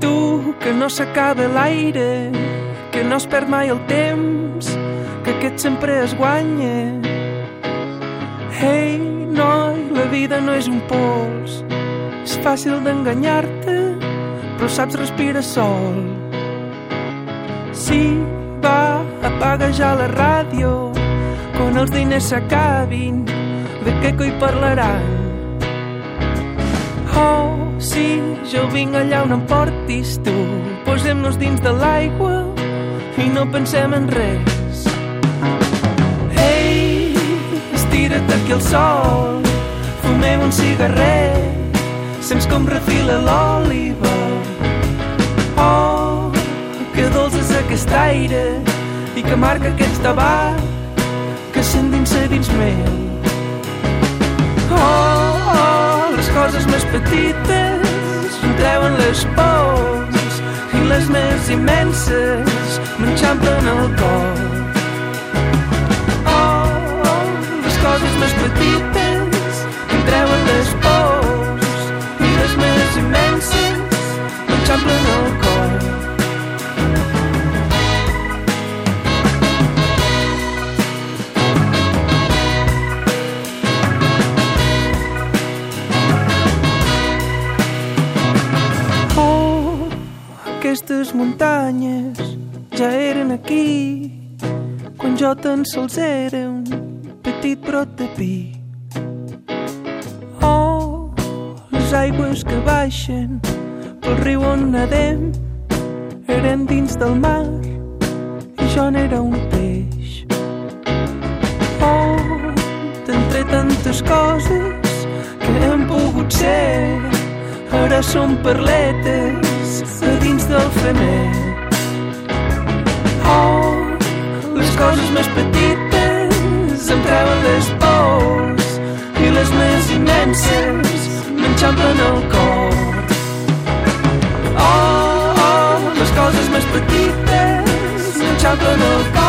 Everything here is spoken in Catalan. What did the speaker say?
Tu, que no s'acaba l'aire, que no es perd mai el temps, que aquest sempre es guanya. Hey, noi, la vida no és un pols, és fàcil d'enganyar-te, però saps respirar sol. Sí, va, apaga ja la ràdio, quan els diners s'acabin, de què coi parlaran? Sí, jo vinc allà on em portis tu. Posem-nos dins de l'aigua i no pensem en res. Ei, estira't aquí al sol, fumem un cigarret, sents com refila l'òliva. Oh, que dolç és aquest aire i que marca aquest tabac que s'endinsa dins meu. Petites treuen les pors i les més immenses m'enxamplen el cor. Oh, oh, les coses més petites em treuen les pors i les més immenses m'enxamplen el cor. Aquestes muntanyes ja eren aquí quan jo tan sols era un petit brot de pi. Oh, les aigües que baixen pel riu on nedem eren dins del mar i jo n'era un peix. Oh, d'entre tantes coses que hem pogut ser ara som perletes a dins del femer. Oh, les coses més petites em treuen les pors i les més immenses m'enxamplen el cor. Oh, oh, les coses més petites m'enxamplen el cor